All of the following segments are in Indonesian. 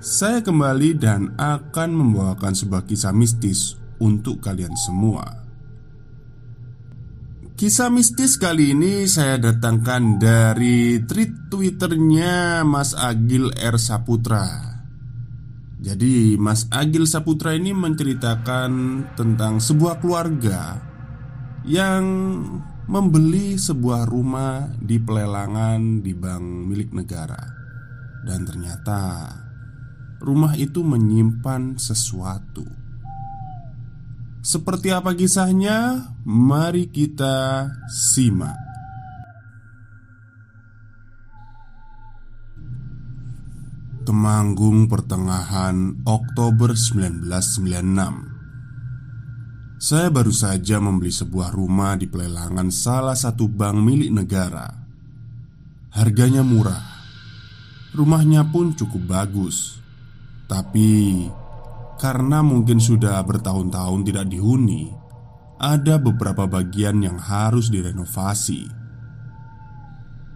saya kembali dan akan membawakan sebuah kisah mistis untuk kalian semua. Kisah mistis kali ini saya datangkan dari tweet Twitternya Mas Agil R. Saputra. Jadi, Mas Agil Saputra ini menceritakan tentang sebuah keluarga yang membeli sebuah rumah di pelelangan di bank milik negara, dan ternyata rumah itu menyimpan sesuatu. Seperti apa kisahnya? Mari kita simak. Temanggung pertengahan Oktober 1996 Saya baru saja membeli sebuah rumah di pelelangan salah satu bank milik negara Harganya murah Rumahnya pun cukup bagus tapi karena mungkin sudah bertahun-tahun tidak dihuni, ada beberapa bagian yang harus direnovasi.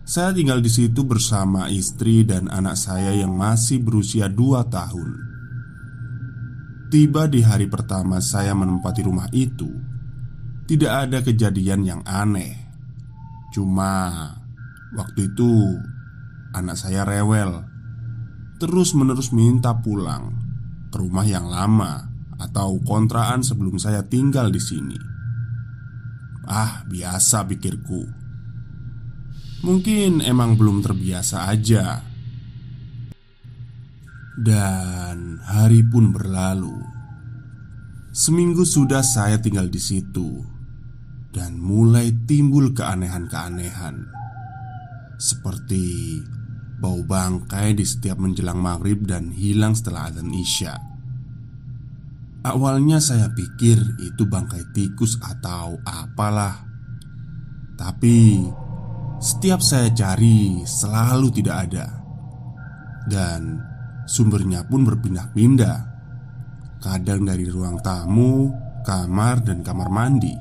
Saya tinggal di situ bersama istri dan anak saya yang masih berusia dua tahun. Tiba di hari pertama saya menempati rumah itu, tidak ada kejadian yang aneh. Cuma waktu itu anak saya rewel terus-menerus minta pulang ke rumah yang lama atau kontraan sebelum saya tinggal di sini. Ah, biasa pikirku. Mungkin emang belum terbiasa aja. Dan hari pun berlalu. Seminggu sudah saya tinggal di situ dan mulai timbul keanehan-keanehan. Seperti Bau bangkai di setiap menjelang maghrib dan hilang setelah azan isya. Awalnya saya pikir itu bangkai tikus atau apalah. Tapi setiap saya cari selalu tidak ada. Dan sumbernya pun berpindah-pindah. Kadang dari ruang tamu, kamar, dan kamar mandi.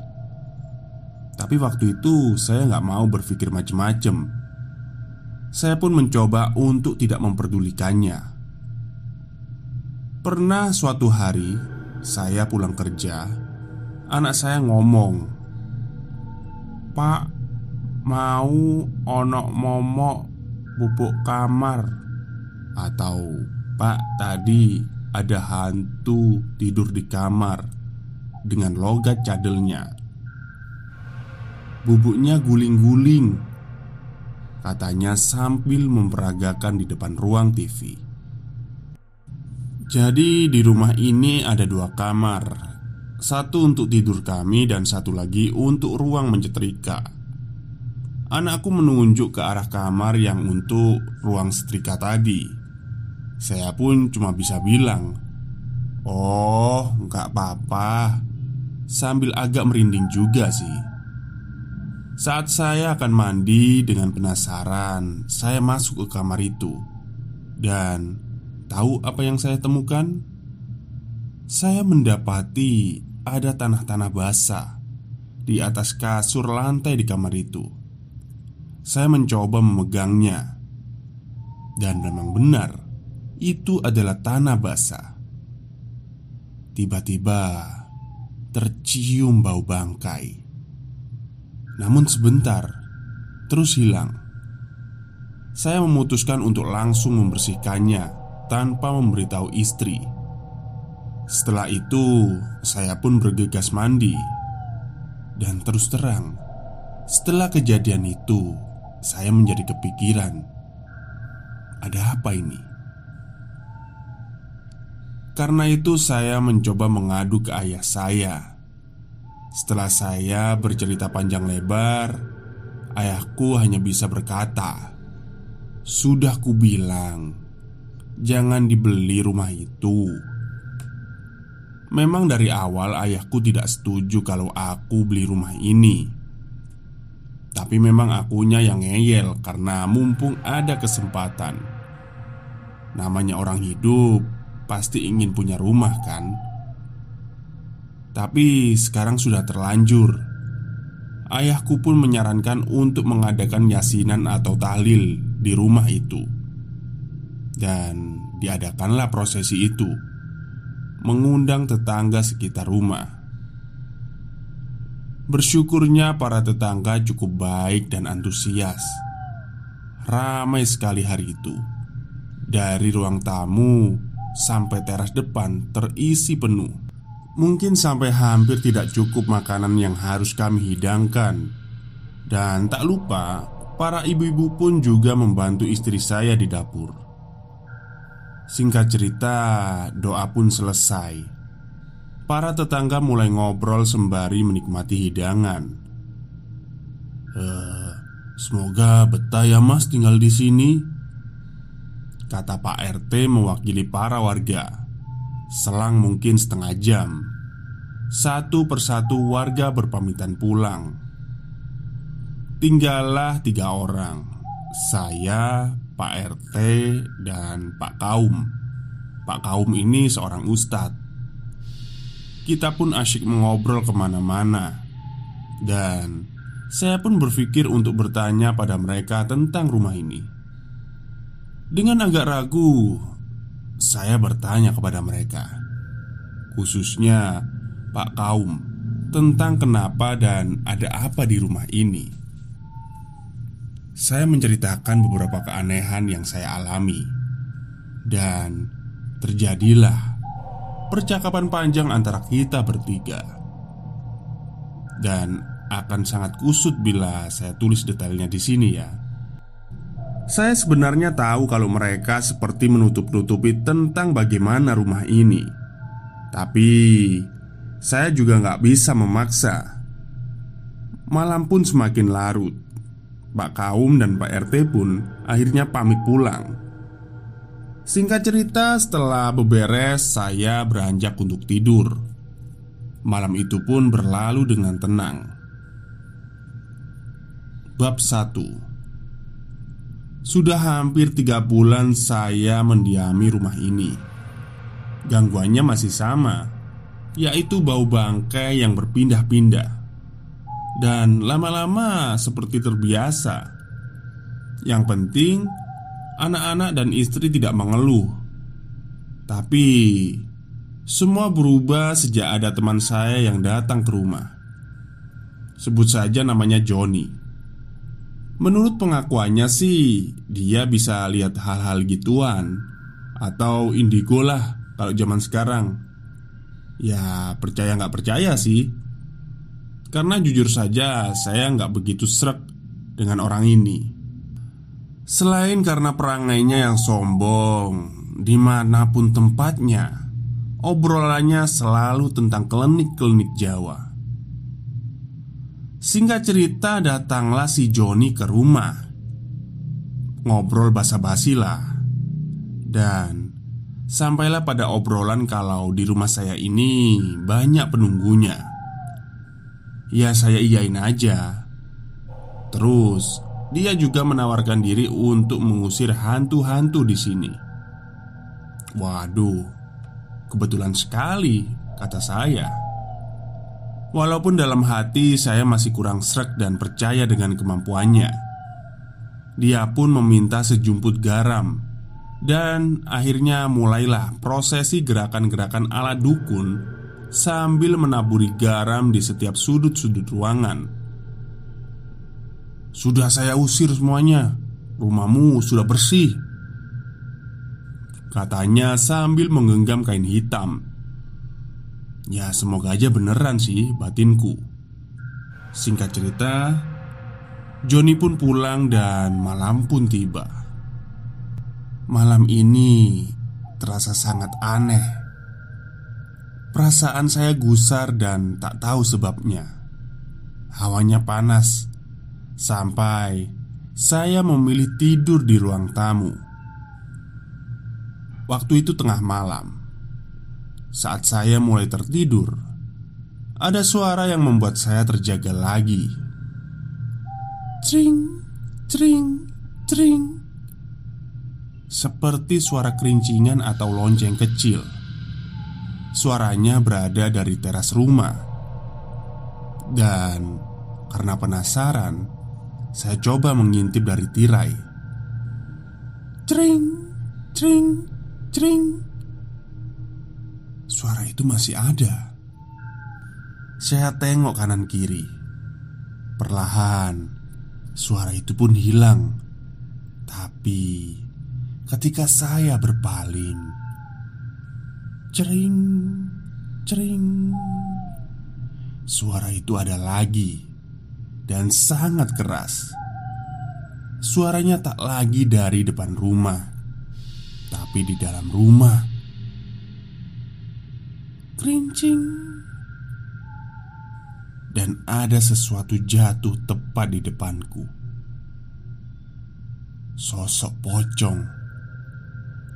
Tapi waktu itu saya nggak mau berpikir macem-macem saya pun mencoba untuk tidak memperdulikannya. Pernah suatu hari saya pulang kerja, anak saya ngomong, "Pak, mau onok momok bubuk kamar atau Pak tadi ada hantu tidur di kamar dengan logat cadelnya. Bubuknya guling-guling Katanya sambil memperagakan di depan ruang TV Jadi di rumah ini ada dua kamar. Satu untuk tidur kami dan satu lagi untuk ruang menyetrika. Anakku menunjuk ke arah kamar yang untuk ruang setrika tadi. Saya pun cuma bisa bilang Oh, nggak apa-apa. Sambil agak merinding juga sih Saat saya akan mandi dengan penasaran, saya masuk ke kamar itu. Dan tahu apa yang saya temukan? Saya mendapati ada tanah-tanah basah di atas kasur lantai di kamar itu. Saya mencoba memegangnya, dan memang benar itu adalah tanah basah. Tiba-tiba tercium bau bangkai, namun sebentar terus hilang. Saya memutuskan untuk langsung membersihkannya tanpa memberitahu istri. Setelah itu, saya pun bergegas mandi. Dan terus terang, setelah kejadian itu, saya menjadi kepikiran, ada apa ini? Karena itu, saya mencoba mengadu ke ayah saya. Setelah saya bercerita panjang lebar, ayahku hanya bisa berkata, "Sudah kubilang, jangan dibeli rumah itu." Memang dari awal ayahku tidak setuju kalau aku beli rumah ini. Tapi memang akunya yang ngeyel karena mumpung ada kesempatan. Namanya orang hidup pasti ingin punya rumah kan Tapi sekarang sudah terlanjur Ayahku pun menyarankan untuk mengadakan yasinan atau tahlil di rumah itu Dan diadakanlah prosesi itu mengundang tetangga sekitar rumah. Bersyukurnya para tetangga cukup baik dan antusias. Ramai sekali hari itu. Dari ruang tamu sampai teras depan terisi penuh. Mungkin sampai hampir tidak cukup makanan yang harus kami hidangkan. Dan tak lupa, para ibu-ibu pun juga membantu istri saya di dapur. Singkat cerita, doa pun selesai. Para tetangga mulai ngobrol sembari menikmati hidangan. Eh, semoga betah ya mas tinggal di sini. Kata Pak RT mewakili para warga. Selang mungkin setengah jam. Satu persatu warga berpamitan pulang. Tinggallah tiga orang. Saya, Pak RT dan Pak Kaum Pak Kaum ini seorang ustadz Kita pun asyik mengobrol ke mana-mana Dan saya pun berpikir untuk bertanya pada mereka tentang rumah ini Dengan agak ragu Saya bertanya kepada mereka Khususnya Pak Kaum Tentang kenapa dan ada apa di rumah ini saya menceritakan beberapa keanehan yang saya alami, dan terjadilah percakapan panjang antara kita bertiga. Dan akan sangat kusut bila saya tulis detailnya di sini, ya. Saya sebenarnya tahu kalau mereka seperti menutup-nutupi tentang bagaimana rumah ini, tapi saya juga nggak bisa memaksa. Malam pun semakin larut Pak Kaum dan Pak RT pun akhirnya pamit pulang. Singkat cerita, setelah beberes, saya beranjak untuk tidur. Malam itu pun berlalu dengan tenang. Bab 1 Sudah hampir tiga bulan saya mendiami rumah ini Gangguannya masih sama Yaitu bau bangkai yang berpindah-pindah dan lama-lama seperti terbiasa. Yang penting, anak-anak dan istri tidak mengeluh, tapi semua berubah sejak ada teman saya yang datang ke rumah. Sebut saja namanya Johnny. Menurut pengakuannya sih, dia bisa lihat hal-hal gituan. Atau indigo lah kalau zaman sekarang. Ya percaya nggak percaya sih. Karena jujur saja saya nggak begitu srek dengan orang ini. Selain karena perangainya yang sombong Di mana pun tempatnya Obrolannya selalu tentang klinik-klinik Jawa Singkat cerita datanglah si Joni ke rumah Ngobrol basa-basi lah Dan Sampailah pada obrolan kalau di rumah saya ini banyak penunggunya Ya saya iyain aja Terus, dia juga menawarkan diri untuk mengusir hantu-hantu di sini. Waduh, kebetulan sekali, kata saya. Walaupun dalam hati saya masih kurang srek dan percaya dengan kemampuannya. Dia pun meminta sejumput garam dan akhirnya mulailah prosesi gerakan-gerakan ala dukun sambil menaburi garam di setiap sudut-sudut ruangan. Sudah saya usir semuanya. Rumahmu sudah bersih. Katanya sambil menggenggam kain hitam Ya semoga aja beneran sih batinku. Singkat cerita Joni pun pulang dan malam pun tiba. Malam ini terasa sangat aneh. Perasaan saya gusar dan tak tahu sebabnya. Hawanya panas Sampai saya memilih tidur di ruang tamu. Waktu itu tengah malam saat saya mulai tertidur, ada suara yang membuat saya terjaga lagi. Tring, tring, tring. Seperti suara kerincingan atau lonceng kecil. Suaranya berada dari teras rumah. Dan karena penasaran, saya coba mengintip dari tirai. Tring, tring, tring. Suara itu masih ada. Saya tengok kanan kiri. Perlahan, suara itu pun hilang. Tapi ketika saya berpaling, cering, cering, suara itu ada lagi dan sangat keras. Suaranya tak lagi dari depan rumah, tapi di dalam rumah kerincing Dan ada sesuatu jatuh tepat di depanku. Sosok pocong.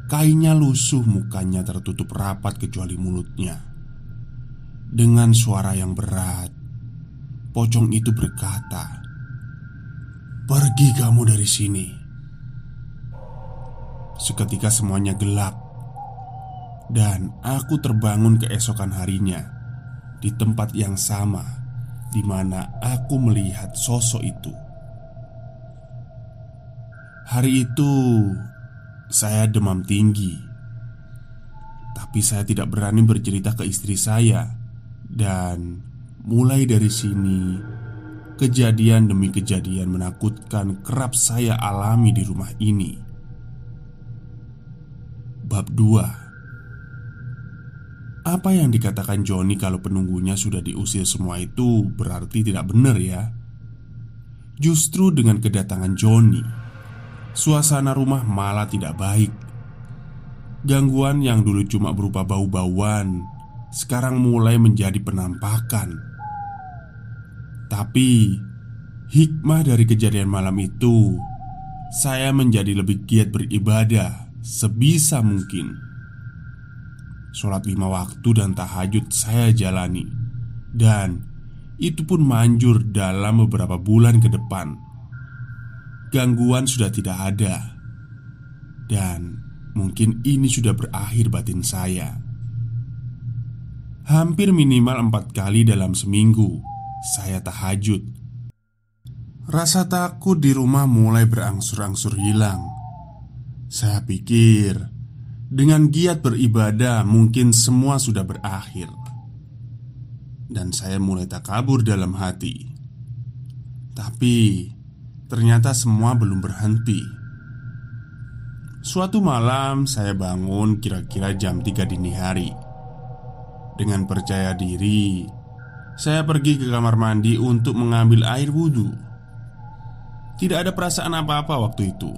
Kainnya lusuh mukanya tertutup rapat kecuali mulutnya. Dengan suara yang berat Pocong itu berkata Pergi kamu dari sini. Seketika semuanya gelap dan aku terbangun keesokan harinya Di tempat yang sama di mana aku melihat sosok itu. Hari itu Saya demam tinggi Tapi saya tidak berani bercerita ke istri saya. Dan mulai dari sini Kejadian demi kejadian menakutkan kerap saya alami di rumah ini. Bab 2 apa yang dikatakan Joni kalau penunggunya sudah diusir semua itu berarti tidak benar ya? Justru dengan kedatangan Joni Suasana rumah malah tidak baik. Gangguan yang dulu cuma berupa bau-bauan Sekarang mulai menjadi penampakan. Tapi Hikmah dari kejadian malam itu Saya menjadi lebih giat beribadah Sebisa mungkin Sholat lima waktu dan tahajud saya jalani. Dan itu pun manjur dalam beberapa bulan ke depan. Gangguan sudah tidak ada. Dan mungkin ini sudah berakhir batin saya. Hampir minimal empat kali dalam seminggu Saya tahajud. Rasa takut di rumah mulai berangsur-angsur hilang. Saya pikir dengan giat beribadah, mungkin semua sudah berakhir, dan saya mulai tak kabur dalam hati. Tapi ternyata semua belum berhenti. Suatu malam, saya bangun kira-kira jam 3 dini hari. Dengan percaya diri, saya pergi ke kamar mandi untuk mengambil air wudhu. Tidak ada perasaan apa-apa waktu itu,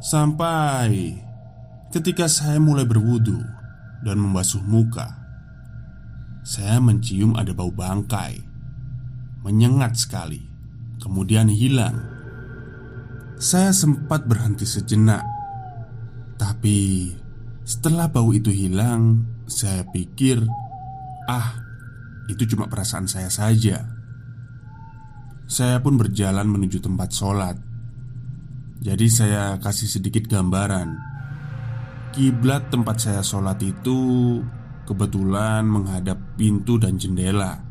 sampai Ketika saya mulai berwudu dan membasuh muka, saya mencium ada bau bangkai, menyengat sekali, kemudian hilang. Saya sempat berhenti sejenak, tapi setelah bau itu hilang, saya pikir, "Ah, itu cuma perasaan saya saja." Saya pun berjalan menuju tempat sholat. Jadi, saya kasih sedikit gambaran. Kiblat tempat saya sholat itu kebetulan menghadap pintu dan jendela.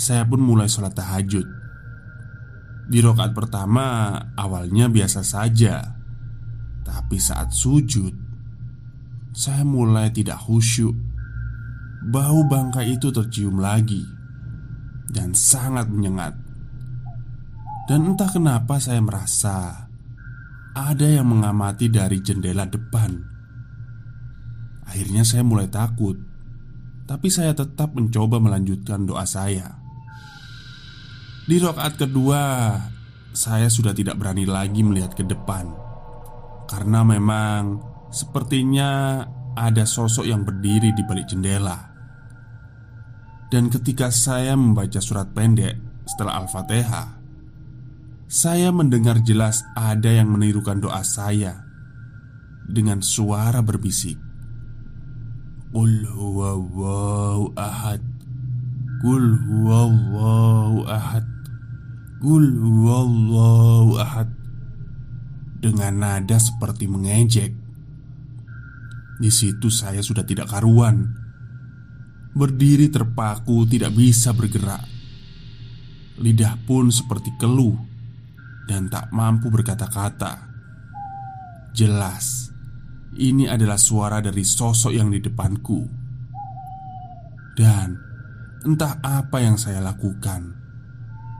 Saya pun mulai sholat tahajud. Di rokaat pertama, awalnya biasa saja, tapi saat sujud, saya mulai tidak khusyuk. Bau bangkai itu tercium lagi dan sangat menyengat. Dan entah kenapa saya merasa ada yang mengamati dari jendela depan. Akhirnya saya mulai takut, tapi saya tetap mencoba melanjutkan doa saya. Di rokaat kedua, saya sudah tidak berani lagi melihat ke depan karena memang sepertinya ada sosok yang berdiri di balik jendela. Dan ketika saya membaca surat pendek setelah Al-Fatihah, saya mendengar jelas ada yang menirukan doa saya dengan suara berbisik. Qul huwallahu ahad. Qul huwallahu ahad. Huwallahu ahad. Dengan nada seperti mengejek. Di situ saya sudah tidak karuan Berdiri terpaku tidak bisa bergerak Lidah pun seperti keluh Dan tak mampu berkata-kata Jelas Ini adalah suara dari sosok yang di depanku. Dan Entah apa yang saya lakukan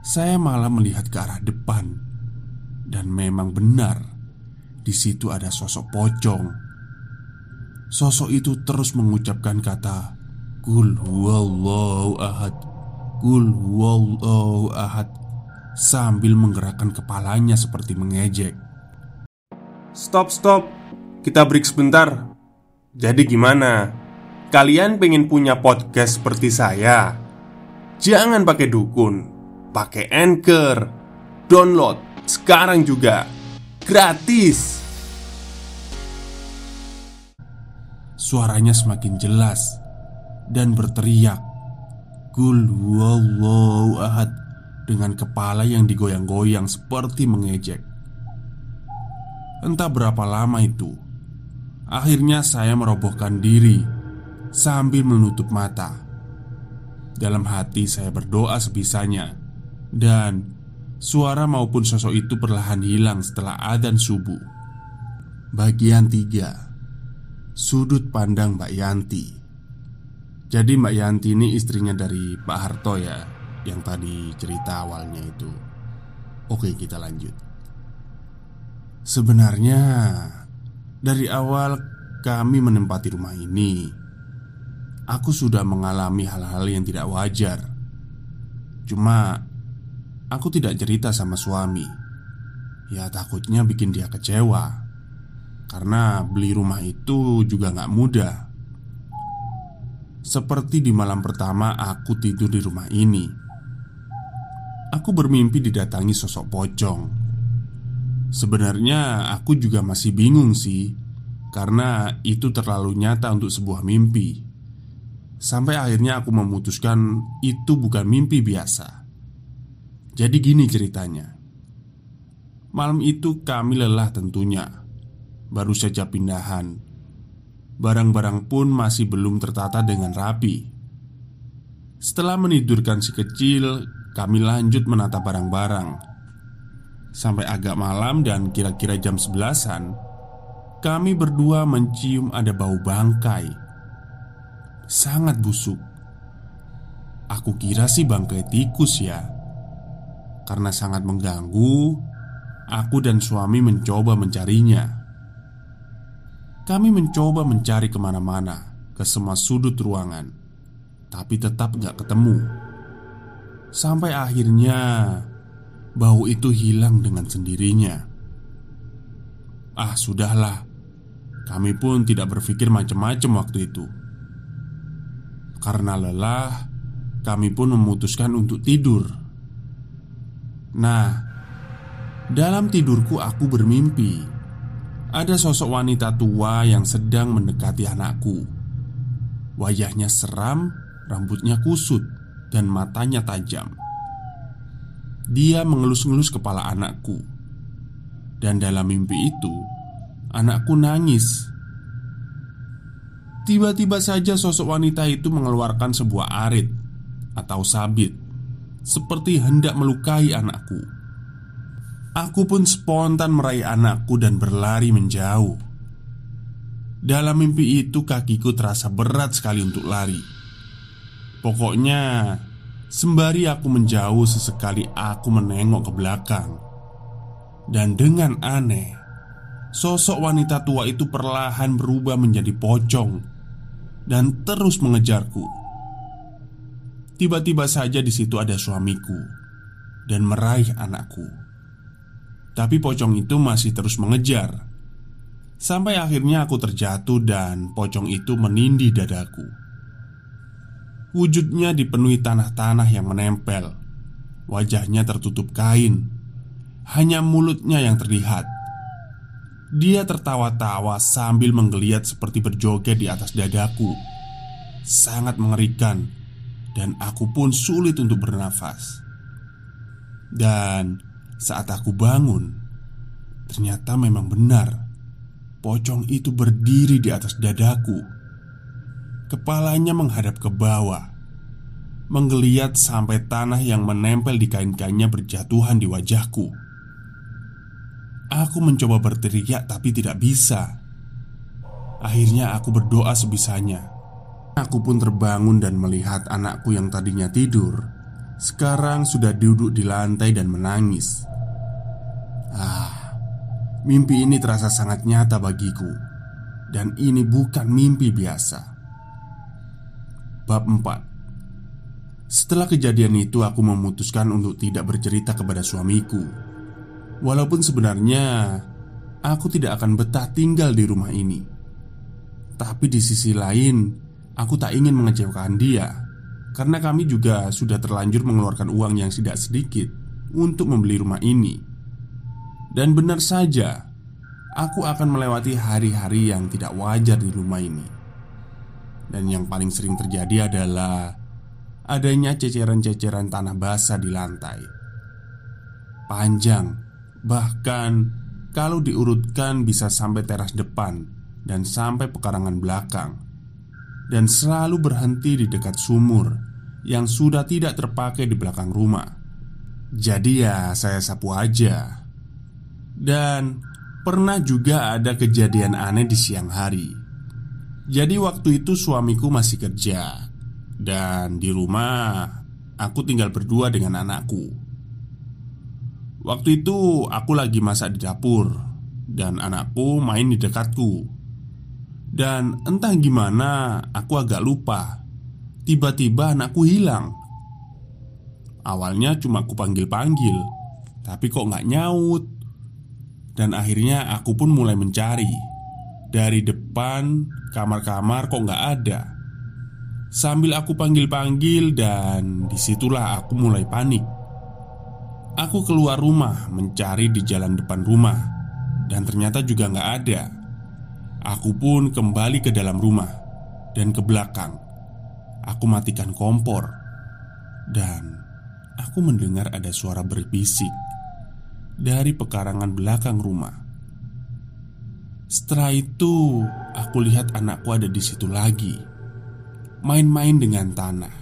Saya malah melihat ke arah depan. Dan memang benar di situ ada sosok pocong. Sosok itu terus mengucapkan kata Kul huwallahu ahad Kul huwallahu ahad Sambil menggerakkan kepalanya seperti mengejek. Stop, stop. Kita break sebentar. Jadi gimana? Kalian pengen punya podcast seperti saya? Jangan pakai dukun. Pakai Anchor. Download sekarang juga. Gratis. Suaranya semakin jelas dan berteriak. Kul huwallahu ahad Dengan kepala yang digoyang-goyang seperti mengejek. Entah berapa lama itu Akhirnya saya merobohkan diri Sambil menutup mata. Dalam hati saya berdoa sebisanya Dan Suara maupun sosok itu perlahan hilang setelah adzan subuh. Bagian 3 Sudut pandang Mbak Yanti. Jadi Mbak Yanti ini istrinya dari Pak Harto ya Yang tadi cerita awalnya itu. Oke kita lanjut. Sebenarnya Dari awal kami menempati rumah ini Aku sudah mengalami hal-hal yang tidak wajar. Cuma Aku tidak cerita sama suami. Ya takutnya bikin dia kecewa. Karena beli rumah itu juga gak mudah. Seperti di malam pertama aku tidur di rumah ini Aku bermimpi didatangi sosok pocong. Sebenarnya aku juga masih bingung sih Karena itu terlalu nyata untuk sebuah mimpi. Sampai akhirnya aku memutuskan itu bukan mimpi biasa. Jadi gini ceritanya. Malam itu kami lelah tentunya. Baru saja pindahan. Barang-barang pun masih belum tertata dengan rapi. Setelah menidurkan si kecil, kami lanjut menata barang-barang. Sampai agak malam dan kira-kira jam sebelasan, kami berdua mencium ada bau bangkai. Sangat busuk. Aku kira sih bangkai tikus ya. Karena sangat mengganggu, aku dan suami mencoba mencarinya. Kami mencoba mencari ke mana-mana Ke semua sudut ruangan Tapi tetap gak ketemu Sampai akhirnya Bau itu hilang dengan sendirinya. Ah sudahlah. Kami pun tidak berpikir macam-macam waktu itu. Karena lelah Kami pun memutuskan untuk tidur. Nah Dalam tidurku aku bermimpi. Ada sosok wanita tua yang sedang mendekati anakku. Wajahnya seram, rambutnya kusut, dan matanya tajam. dia mengelus-ngelus kepala anakku. Dan dalam mimpi itu, anakku nangis. Tiba-tiba saja sosok wanita itu mengeluarkan sebuah arit atau sabit, seperti hendak melukai anakku. Aku pun spontan meraih anakku dan berlari menjauh. Dalam mimpi itu, kakiku terasa berat sekali untuk lari. Pokoknya, sembari aku menjauh, sesekali aku menengok ke belakang, dan dengan aneh, sosok wanita tua itu perlahan berubah menjadi pocong dan terus mengejarku. Tiba-tiba saja di situ ada suamiku dan meraih anakku. Tapi pocong itu masih terus mengejar. Sampai akhirnya aku terjatuh dan pocong itu menindih dadaku. Wujudnya dipenuhi tanah-tanah yang menempel. Wajahnya tertutup kain. Hanya mulutnya yang terlihat. Dia tertawa-tawa sambil menggeliat seperti berjoget di atas dadaku. Sangat mengerikan dan aku pun sulit untuk bernafas. Dan saat aku bangun, ternyata memang benar Pocong itu berdiri di atas dadaku Kepalanya menghadap ke bawah Menggeliat sampai tanah yang menempel di kain-kainnya berjatuhan di wajahku. Aku mencoba berteriak tapi tidak bisa. Akhirnya aku berdoa sebisanya. Aku pun terbangun dan melihat anakku yang tadinya tidur Sekarang sudah duduk di lantai dan menangis. Ah, Mimpi ini terasa sangat nyata bagiku Dan ini bukan mimpi biasa Bab 4 Setelah kejadian itu aku memutuskan untuk tidak bercerita kepada suamiku. Walaupun sebenarnya Aku tidak akan betah tinggal di rumah ini. Tapi di sisi lain Aku tak ingin mengecewakan dia Karena kami juga sudah terlanjur mengeluarkan uang yang tidak sedikit Untuk membeli rumah ini. Dan benar saja, aku akan melewati hari-hari yang tidak wajar di rumah ini. Dan yang paling sering terjadi adalah adanya ceceran-ceceran tanah basah di lantai. Panjang, bahkan kalau diurutkan bisa sampai teras depan dan sampai pekarangan belakang. Dan selalu berhenti di dekat sumur yang sudah tidak terpakai di belakang rumah. Jadi ya saya sapu aja dan pernah juga ada kejadian aneh di siang hari. Jadi waktu itu suamiku masih kerja. Dan di rumah aku tinggal berdua dengan anakku. Waktu itu aku lagi masak di dapur Dan anakku main di dekatku. Dan entah gimana aku agak lupa. Tiba-tiba anakku hilang. Awalnya cuma aku panggil-panggil Tapi kok nggak nyaut? Dan akhirnya aku pun mulai mencari. Dari depan kamar-kamar kok nggak ada? Sambil aku panggil-panggil dan di situlah aku mulai panik. Aku keluar rumah mencari di jalan depan rumah Dan ternyata juga nggak ada. Aku pun kembali ke dalam rumah Dan ke belakang. Aku matikan kompor Dan aku mendengar ada suara berbisik dari pekarangan belakang rumah. Setelah itu, aku lihat anakku ada di situ lagi, main-main dengan tanah.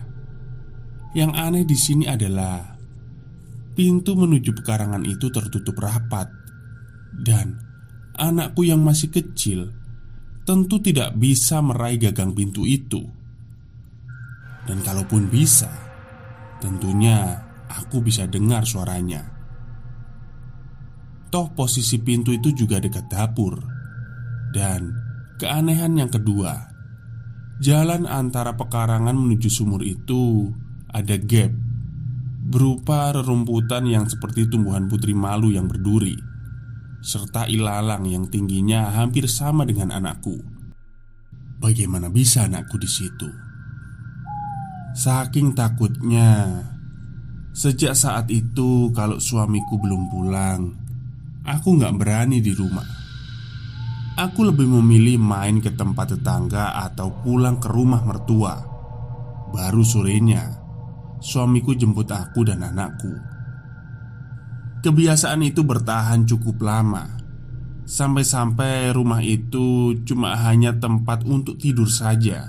Yang aneh di sini adalah pintu menuju pekarangan itu tertutup rapat, dan anakku yang masih kecil tentu tidak bisa meraih gagang pintu itu. Dan kalaupun bisa, tentunya aku bisa dengar suaranya. Toh posisi pintu itu juga dekat dapur Dan keanehan yang kedua Jalan antara pekarangan menuju sumur itu ada gap Berupa rerumputan yang seperti tumbuhan putri malu yang berduri Serta ilalang yang tingginya hampir sama dengan anakku Bagaimana bisa anakku di situ? Saking takutnya Sejak saat itu kalau suamiku belum pulang Aku nggak berani di rumah Aku lebih memilih main ke tempat tetangga atau pulang ke rumah mertua. Baru sorenya Suamiku jemput aku dan anakku. Kebiasaan itu bertahan cukup lama. Sampai-sampai rumah itu cuma hanya tempat untuk tidur saja.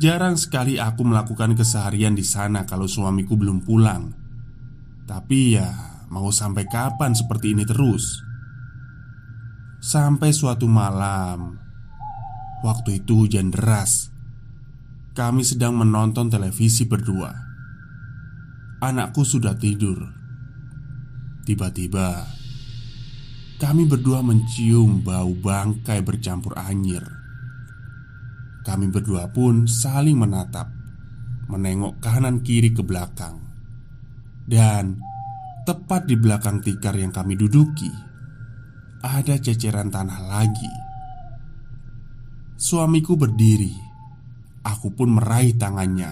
Jarang sekali aku melakukan keseharian di sana kalau suamiku belum pulang. Tapi ya mau sampai kapan seperti ini terus Sampai suatu malam Waktu itu hujan deras. Kami sedang menonton televisi berdua. Anakku sudah tidur. Tiba-tiba kami berdua mencium bau bangkai bercampur anyir. Kami berdua pun saling menatap, menengok kanan kiri ke belakang, dan tepat di belakang tikar yang kami duduki ada ceceran tanah lagi. Suamiku berdiri, aku pun meraih tangannya.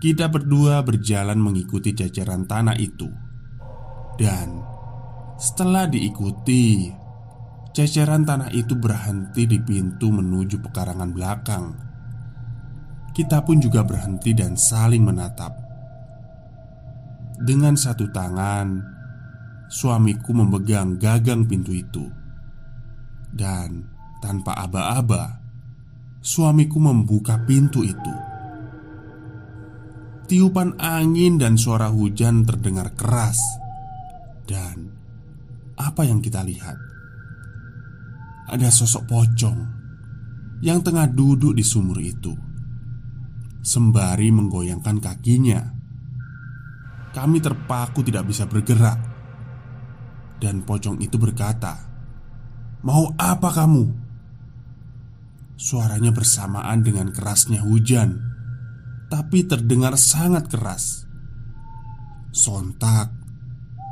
Kita berdua berjalan mengikuti ceceran tanah itu dan setelah diikuti, ceceran tanah itu berhenti di pintu menuju pekarangan belakang. Kita pun juga berhenti dan saling menatap. Dengan satu tangan, suamiku memegang gagang pintu itu, dan tanpa aba-aba, suamiku membuka pintu itu. Tiupan angin dan suara hujan terdengar keras dan apa yang kita lihat? Ada sosok pocong yang tengah duduk di sumur itu, sembari menggoyangkan kakinya. Kami terpaku tidak bisa bergerak, dan pocong itu berkata, "Mau apa kamu?" Suaranya bersamaan dengan kerasnya hujan, tapi terdengar sangat keras. Sontak,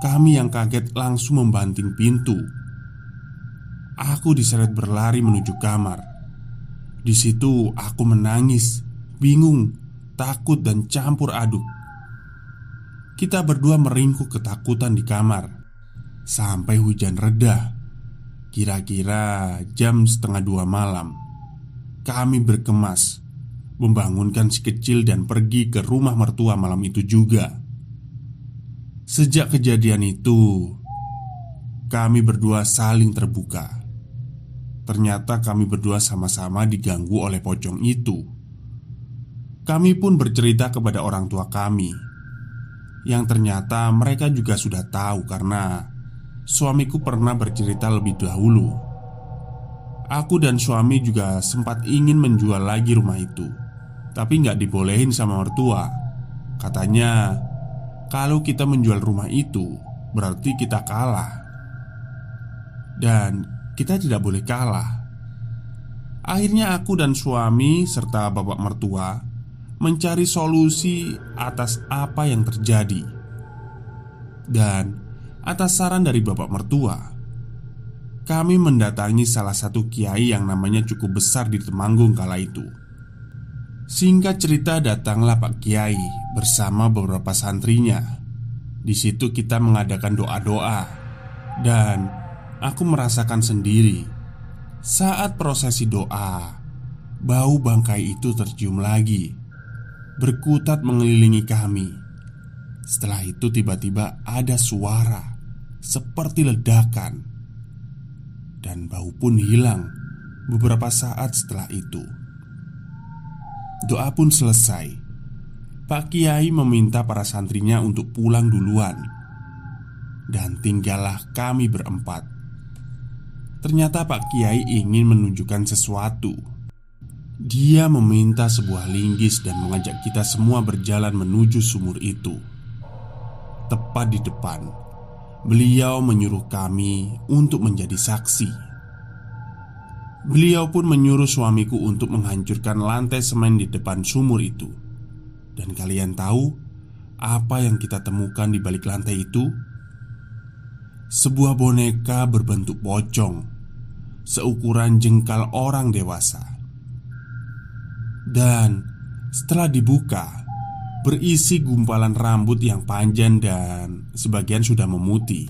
kami yang kaget langsung membanting pintu. Aku diseret berlari menuju kamar. Di situ aku menangis, bingung, takut dan campur aduk. Kita berdua meringkuk ketakutan di kamar sampai hujan reda. Kira-kira jam setengah dua malam, kami berkemas membangunkan si kecil dan pergi ke rumah mertua malam itu juga. Sejak kejadian itu, kami berdua saling terbuka. Ternyata kami berdua sama-sama diganggu oleh pocong itu. Kami pun bercerita kepada orang tua kami, yang ternyata mereka juga sudah tahu karena suamiku pernah bercerita lebih dahulu. Aku dan suami juga sempat ingin menjual lagi rumah itu, tapi nggak dibolehin sama mertua. Katanya kalau kita menjual rumah itu, berarti kita kalah, dan kita tidak boleh kalah. Akhirnya, aku dan suami serta bapak mertua mencari solusi atas apa yang terjadi, dan atas saran dari bapak mertua, kami mendatangi salah satu kiai yang namanya cukup besar di Temanggung kala itu. Singkat cerita datanglah Pak Kiai bersama beberapa santrinya. Di situ kita mengadakan doa-doa dan aku merasakan sendiri saat prosesi doa, bau bangkai itu tercium lagi, berkutat mengelilingi kami. Setelah itu tiba-tiba ada suara seperti ledakan dan bau pun hilang beberapa saat setelah itu. Doa pun selesai. Pak Kiai meminta para santrinya untuk pulang duluan, dan tinggallah kami berempat. Ternyata Pak Kiai ingin menunjukkan sesuatu. Dia meminta sebuah linggis dan mengajak kita semua berjalan menuju sumur itu. Tepat di depan, beliau menyuruh kami untuk menjadi saksi. Beliau pun menyuruh suamiku untuk menghancurkan lantai semen di depan sumur itu. Dan kalian tahu apa yang kita temukan di balik lantai itu? Sebuah boneka berbentuk pocong, seukuran jengkal orang dewasa. Dan setelah dibuka, berisi gumpalan rambut yang panjang dan sebagian sudah memutih.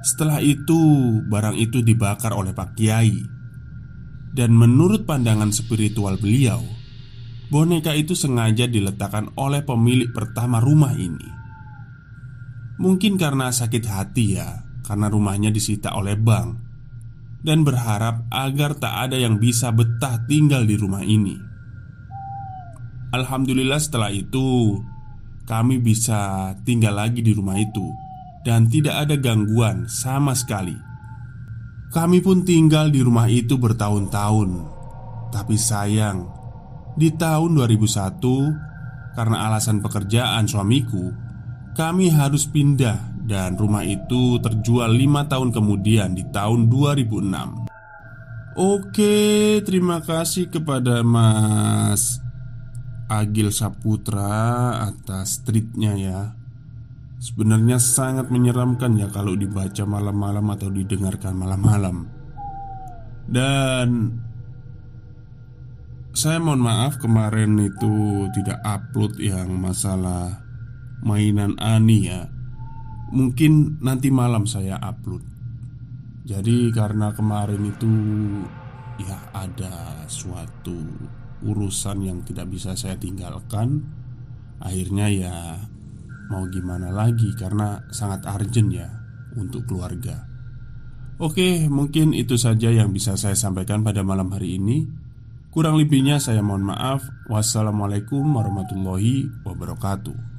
Setelah itu, barang itu dibakar oleh Pak Kiai dan menurut pandangan spiritual beliau, boneka itu sengaja diletakkan oleh pemilik pertama rumah ini. Mungkin karena sakit hati ya Karena rumahnya disita oleh bank Dan berharap agar tak ada yang bisa betah tinggal di rumah ini Alhamdulillah setelah itu Kami bisa tinggal lagi di rumah itu Dan tidak ada gangguan sama sekali. Kami pun tinggal di rumah itu bertahun-tahun. Tapi sayang Di tahun 2001 Karena alasan pekerjaan suamiku Kami harus pindah Dan rumah itu terjual lima tahun kemudian di tahun 2006 Oke, terima kasih kepada Mas Agil Saputra atas tweetnya ya. Sebenarnya sangat menyeramkan ya kalau dibaca malam-malam atau didengarkan malam-malam. Dan Saya mohon maaf kemarin itu tidak upload yang masalah mainan Ani ya. Mungkin nanti malam saya upload. Jadi karena kemarin itu Ya ada suatu urusan yang tidak bisa saya tinggalkan Akhirnya ya mau gimana lagi karena sangat urgent ya untuk keluarga. Oke mungkin itu saja yang bisa saya sampaikan pada malam hari ini. Kurang lebihnya saya mohon maaf. Wassalamualaikum warahmatullahi wabarakatuh